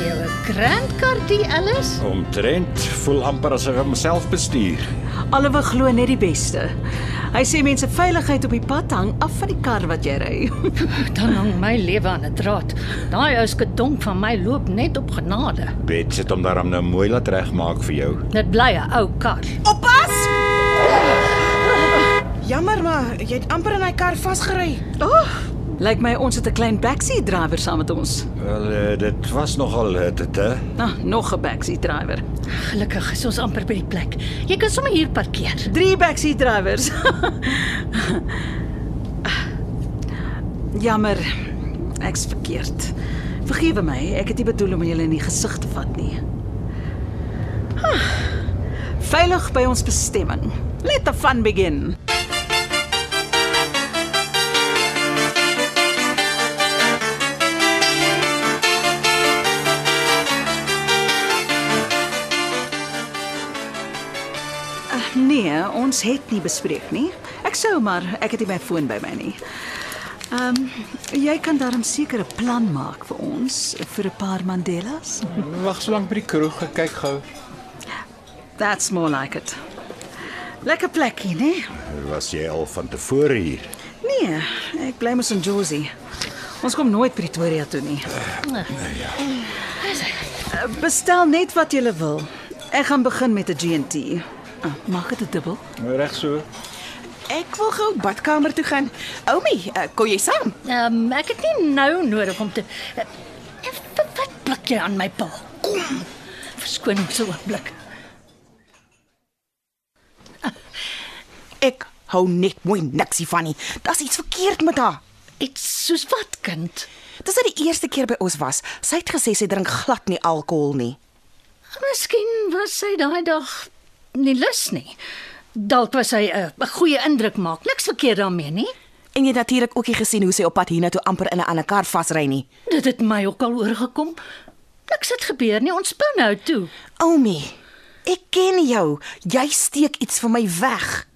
Jou 'n grand kartie alles. Omtrent voel amper as ek homself bestuur. Oliver glo net die beste. Hy sê mense veiligheid op die pad hang af van die kar wat jy ry. Dan hang my lewe aan 'n draad. Daai ou skedonk van my loop net op genade. Bet sit hom daarom nou mooi laat regmaak vir jou. Dit bly 'n ou kar. Oppas! Jammer maar, jy het amper in hy kar vasgery. Lyk my ons het 'n klein backseat driver saam met ons. Wel, uh, dit was nogal uh, dit hè. Nou, nog 'n backseat driver. Gelukkig is ons amper by die plek. Jy kan sommer hier parkeer. Drie backseat drivers. Jammer. Ek's verkeerd. Vergewe my, ek het nie bedoel om julle in die gesig te vat nie. Ah, Veilig by ons bestemming. Let the fun begin. Ons het nie bespreek nie. Ek sou maar ek het nie my foon by my nie. Ehm um, jy kan daarom seker 'n plan maak vir ons vir 'n paar Mandelas. Wag so lank by die kroeg, ek kyk gou. That's more like it. Lekker plekkie, né? Was jy al van tevore hier? Nee, ek bly mos in Josie. Ons kom nooit Pretoria toe nie. Uh, Bestel net wat jy wil. Ek gaan begin met 'n G&T. Ah, maak dit 'n dubbel. Reg so. Ek wil gou badkamer toe gaan. Oumi, uh, kom jy saam? Ehm um, ek het nie nou nodig om te uh, wat, blik jy aan my pa? Kom. Verskoning so 'n oomblik. Ek hou net mooi niksie van nie. Daar's iets verkeerd met haar. Iets soos wat kind? Dis nou die eerste keer by ons was. Sy het gesê sy drink glad nie alkohol nie. Miskien was sy daai dag nie lus nie. Dalk was hy 'n 'n goeie indruk maak. Niks verkeerd daarmee nie. En jy het natuurlik ook gesien hoe sy op pad hiernatoe amper in 'n ander kar vasry nie. Dit het my ook al oorgekom. Niks het gebeur nie. Ontspan nou toe. Oumi, ek ken jou. Jy steek iets vir my weg.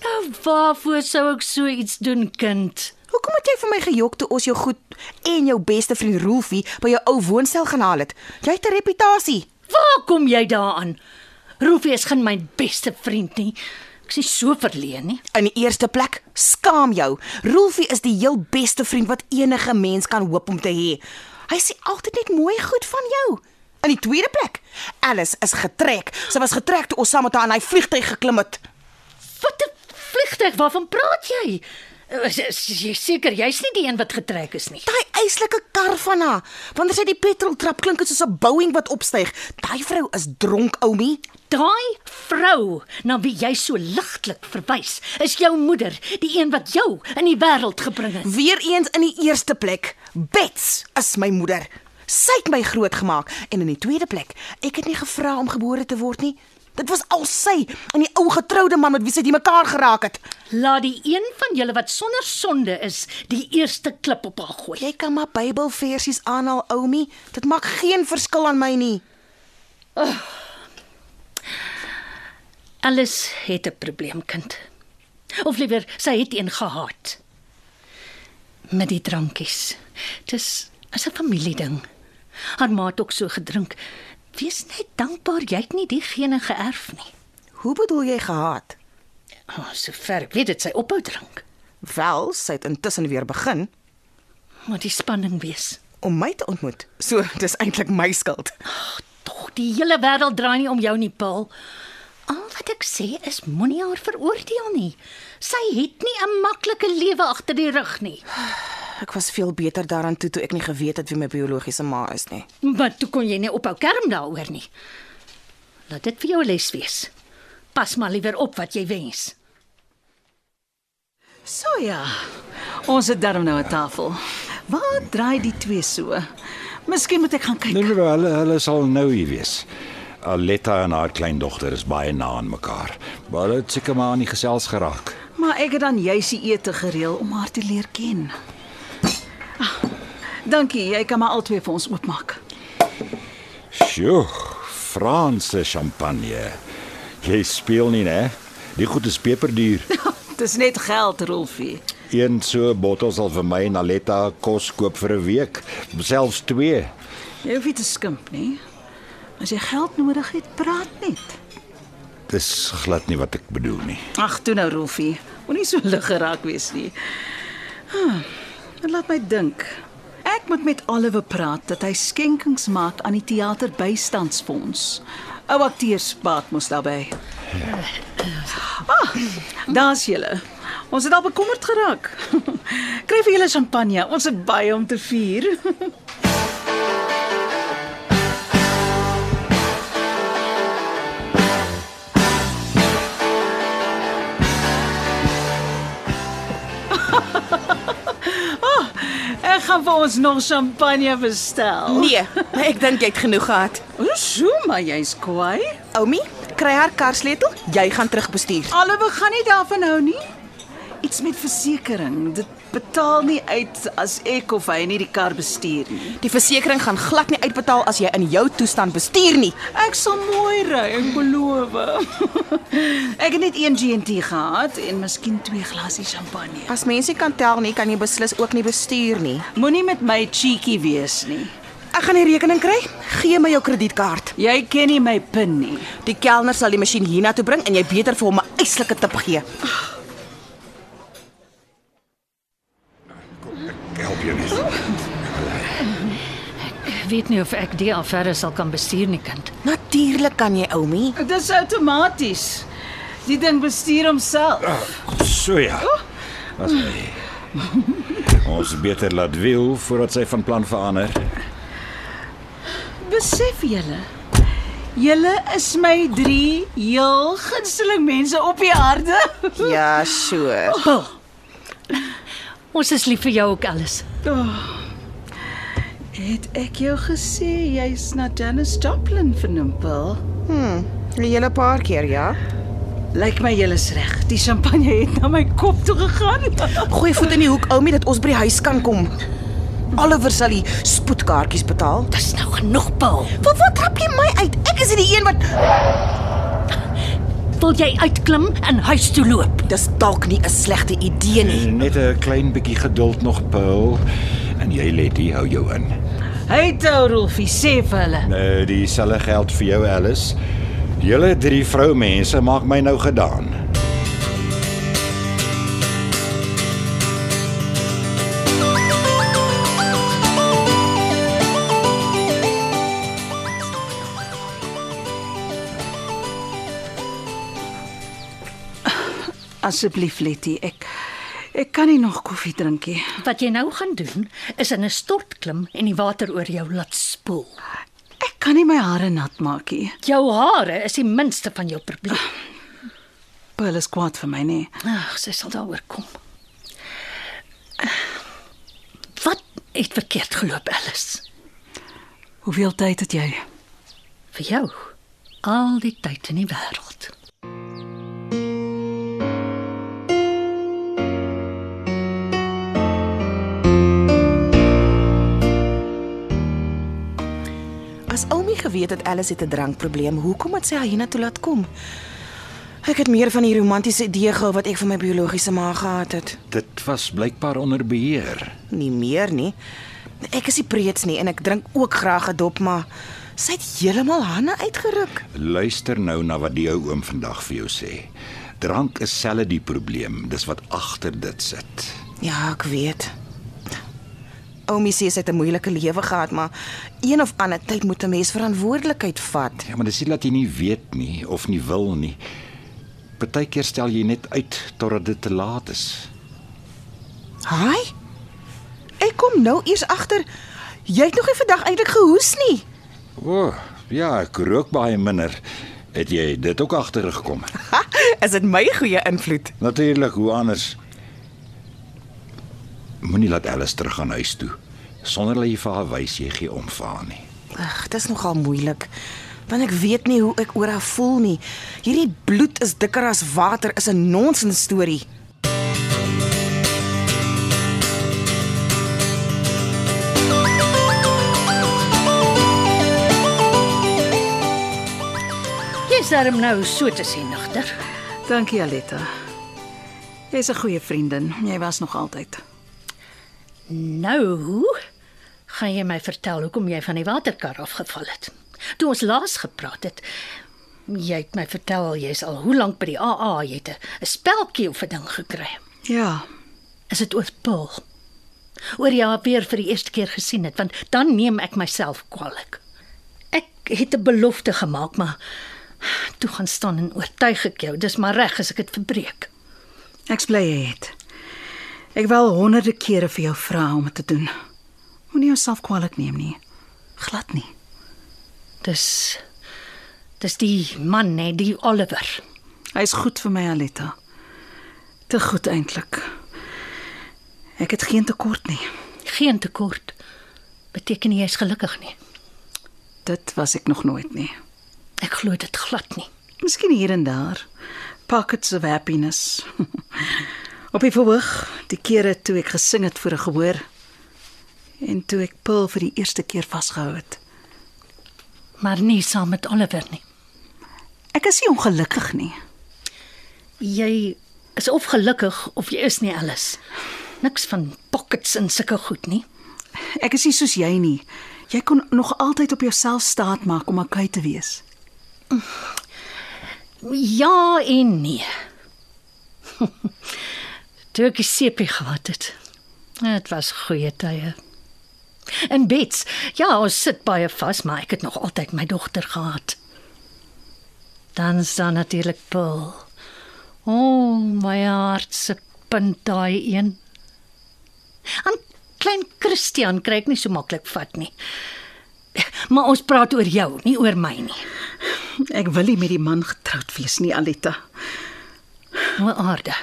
Nou waarvoor sou ek so iets doen, kind? Hoekom het jy vir my gejok toe ons jou goed en jou beste vriend Rolfie by jou ou woonstel gaan haal het? Jy het 'n reputasie. Waar kom jy daaraan? Roefie is geen my beste vriend nie. Ek is nie so verleen nie. In die eerste plek, skaam jou. Rolfie is die heel beste vriend wat enige mens kan hoop om te hê. Hy sê altyd net mooi goed van jou. In die tweede plek, Alice is getrek. Sy was getrek toe ons saam met haar in hy vliegtyg geklim het. Wat 'n vliegtyg, waarvan praat jy? Is jy seker jy's nie die een wat getrek is nie? Daai eislike kar van haar. Wanneer sy die petroltrap klink dit soos 'n Boeing wat opstyg. Daai vrou is dronk, oumie. Daai vrou na wie jy so ligtelik verwys, is jou moeder, die een wat jou in die wêreld gebring het. Weereens in die eerste plek, Bets is my moeder. Sy het my grootgemaak en in die tweede plek, ek het nie gevra om gebore te word nie. Dit was al sy en die ou getroude man met wie sy die mekaar geraak het. Laat die een van julle wat sonder sonde is, die eerste klip op haar gooi. Jy kan maar Bybelversies aanhaal, oumie. Dit maak geen verskil aan my nie. Alles het 'n probleem, kind. Of liewer, sy het een gehad. Met die drankies. Dis is 'n familieding. Haar ma het ook so gedrink. Wees net dankbaar jy het nie diegene geërf nie. Hoe bedoel jy gehaat? Oh, so ver ek weet dit sy ophou drink. Wel, sy het intussen weer begin Maar die spanning wees. om my te ontmoet. So, dis eintlik my skuld. Tog die hele wêreld draai nie om jou nie, Paul. Al wat ek sê is moenie haar veroordeel nie. Sy het nie 'n maklike lewe agter die rug nie. Ek was veel beter daaraan toe toe ek nie geweet het wie my biologiese ma is nie. Maar toe kon jy nie ophou kerm daaroor nie. Laat dit vir jou les wees. Pas maar liewer op wat jy wens. So ja. Ons het darm nou 'n tafel. Waar draai die twee so? Miskien moet ek gaan kyk. Nee nee, hulle hulle sal nou hier wees. Aletta en haar kleindogter is baie na aan mekaar. Maar hulle het seker maar aan die gesels geraak. Maar ek het dan juis die ete gereël om haar te leer ken. Ah, dankie, jy kan maar albei vir ons oopmaak. Sjoe, Franse champagne. Jy speel nie, né? Die goed is peperduur. Dis net geld, Rolfie. Een so bottel sal vir my en Aletta kos koop vir 'n week, selfs twee. Jy hoef nie te skimp nie. As jy geld nodig het, praat net. Dis glad nie wat ek bedoel nie. Ag, toe nou Rolfie. Moenie so lig geraak wees nie. Ah, dit laat my dink. Ek moet met Oliver praat dat hy skenkings maak aan die teater bystandsfonds. Ou akteurs baat mos daarbey. Ah, daar's julle. Ons het al bekommerd geraak. Kry vir julle champagne. Ons het baie om te vier. gaan vir ons nog champagne bestel. Nee, ek dink jy het genoeg gehad. O, so maar jy's kwaai. Oumi, kry haar karsleutel. Jy gaan terug bestuur. Alle gaan nie daarvan hou nie. Iets met versekerings. Dit betaal nie uit as ek of hy nie die kar bestuur nie. Die versekerings gaan glad nie uitbetaal as jy in jou toestand bestuur nie. Ek sal mooi ry, ek beloof. ek het net een GNT gehad en miskien twee glasie champagne. As mense kan tel nie, kan jy beslis ook nie bestuur nie. Moenie met my cheeky wees nie. Ek gaan die rekening kry. Gee my jou kredietkaart. Jy ken nie my pin nie. Die kelner sal die masjien hiernatoe bring en jy beter vir hom 'n eislike tip gee. Ek weet nie of ek die affære sal kan bestuur nie, kind. Natuurlik kan jy, Oumi. Dit is outomaties. Die ding bestuur homself. So ja. Was hy. Ons beter laat wil voordat sy van plan verander. Besef julle? Julle is my 3 heel gunsteling mense op die aarde. Ja, sure. Paul. Ons is lief vir jou ook alles. Het ek jou gesê jy's na Janis Joplin vernoem, Paul? 'n Hele paar keer, ja. Lyk my is reg. Die champagne het na my kop toe gegaan. Gooi voet in die hoek, Oumi, dat ons by die huis kan kom. Oliver sal die spoedkaartjies betaal. Dis nou genoeg, Paul. Wat wat trap jy my uit? Ek is die een wat Wil jy uitklim en huis toe loop? Dis dalk nie 'n slegte idee nie. Net 'n klein bietjie geduld nog, Paul. En jy Letty, hou jou in. Hey, toe Rolfie, sê vir hulle. Nou, dieselfde geld vir jou Alice. Julle drie vroumense maak my nou gedaan. Asseblief, Letty, ek ek kan nie nog koffie drink nie. Wat jy nou gaan doen, is in 'n stort klim en die water oor jou laat spoel. Ek kan nie my hare nat maak nie. Jou hare is die minste van jou probleem. Paul is kwaad vir my, nee. Ag, sy sal daaroor kom. Wat het verkeerd geloop, Alice? Hoeveel tyd het jy? Vir jou al die tyd in die wêreld. Geweet het Alice het 'n drankprobleem, hoekom het sy haar hiernatoe laat kom? Ek het meer van die romantiese idee gehou wat ek van my biologiese ma gehad het. Dit was blykbaar onder beheer. Nie meer nie. Ek is nie preets nie en ek drink ook graag 'n dop, maar sy het heeltemal Hanna uitgeruk. Luister nou na wat die ou oom vandag vir jou sê. Drank is selfe die probleem, dis wat agter dit sit. Ja, ek weet. Oumi sê sy het 'n moeilike lewe gehad, maar een of ander tyd moet 'n mens verantwoordelikheid vat. Ja, maar dis nie dat jy nie weet nie of nie wil nie. Partykeer stel jy net uit totdat dit te laat is. Haai? Ek kom nou eers agter jy het nog nie vandag eintlik gehoes nie. O, oh, ja, ek rook baie minder. Het jy dit ook agtergekom? Is dit my goeie invloed? Natuurlik, hoe anders? Moenie laat Alice terug gaan huis toe sonder dat jy vir haar wys jy gee om vir haar nie. Ag, dis nogal moeilik. Want ek weet nie hoe ek oor haar voel nie. Hierdie bloed is dikker as water is 'n nonsens storie. Jy's darm nou so te sien nigter. Dankie Aletta. Jy's 'n goeie vriendin. Jy was nog altyd. Nou, gaan jy my vertel hoekom jy van die waterkar afgeval het? Toe ons laas gepraat het, jy het my vertel jy's al hoe lank by die AA, jy het 'n speltjie of 'n ding gekry. Ja, Is dit oor Paul? Oor jy haar weer vir die eerste keer gesien het, want dan neem ek myself kwaliek. Ek het 'n belofte gemaak, maar toe gaan staan en oortuig ek jou, dis maar reg as ek dit verbreek. ek's bly jy het. Ek wil honderde kere vir jou vra om dit te doen. Moenie jouself kwaadlik neem nie. Glad nie. Dis dis die man, nee, die Oliver. Hy's goed vir my Aletta. Te goed eintlik. Ek het geen tekort nie. Geen tekort. Beteken nie jy's gelukkig nie. Dit was ek nog nooit nie. Ek glo dit glad nie. Miskien hier en daar pockets of happiness. Op die verhoog, die kere toe ek gesing het voor 'n gehoor en toe ek Paul vir die eerste keer vasgehou het. Maar nie saam met Oliver nie. Ek is nie ongelukkig nie. Jy is of gelukkig of jy is nie alles. Niks van pockets en sulke goed nie. Ek is nie soos jy nie. Jy kon nog altyd op jouself staat maak om okay te wees. Ja en nee. Toe ek die sepie gehad het. Dit was goeie tye. En Bets, ja, ons sit baie vas, maar ek het nog altyd my dogter gehad. Dan staan natuurlik Paul. O, oh, my hart se punt daai een. Aan klein Christian kry ek nie so maklik vat nie. Maar ons praat oor jou, nie oor my nie. Ek wil nie met die man getroud wees nie, Aletta. O aarde.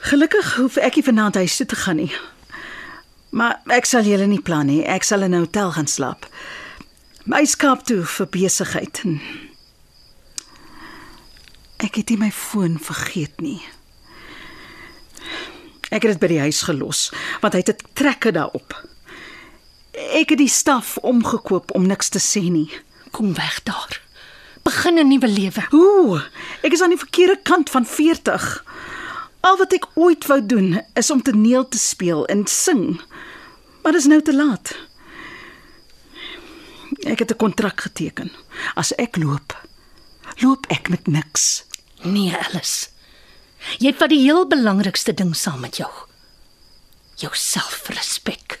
Gelukkig hoef ek nie vanaand huis toe te gaan nie. Maar ek sal julle nie plan nie. Ek sal in 'n hotel gaan slaap. My skaap toe vir besigheid. Ek het nie my foon vergeet nie. Ek het dit by die huis gelos want hy het 'n trekker daarop. Ek het die staf omgekoop om niks te sê nie. Kom weg daar. Begin 'n nuwe lewe. Ooh, ek is aan die verkeerde kant van 40. Al wat ek ooit wou doen is om toneel te speel en sing. Maar dis nou te laat. Ek het 'n kontrak geteken. As ek loop, loop ek met niks. Nee, Alice. Jy het wat die heel belangrikste ding saam met jou. Jou selfrespek.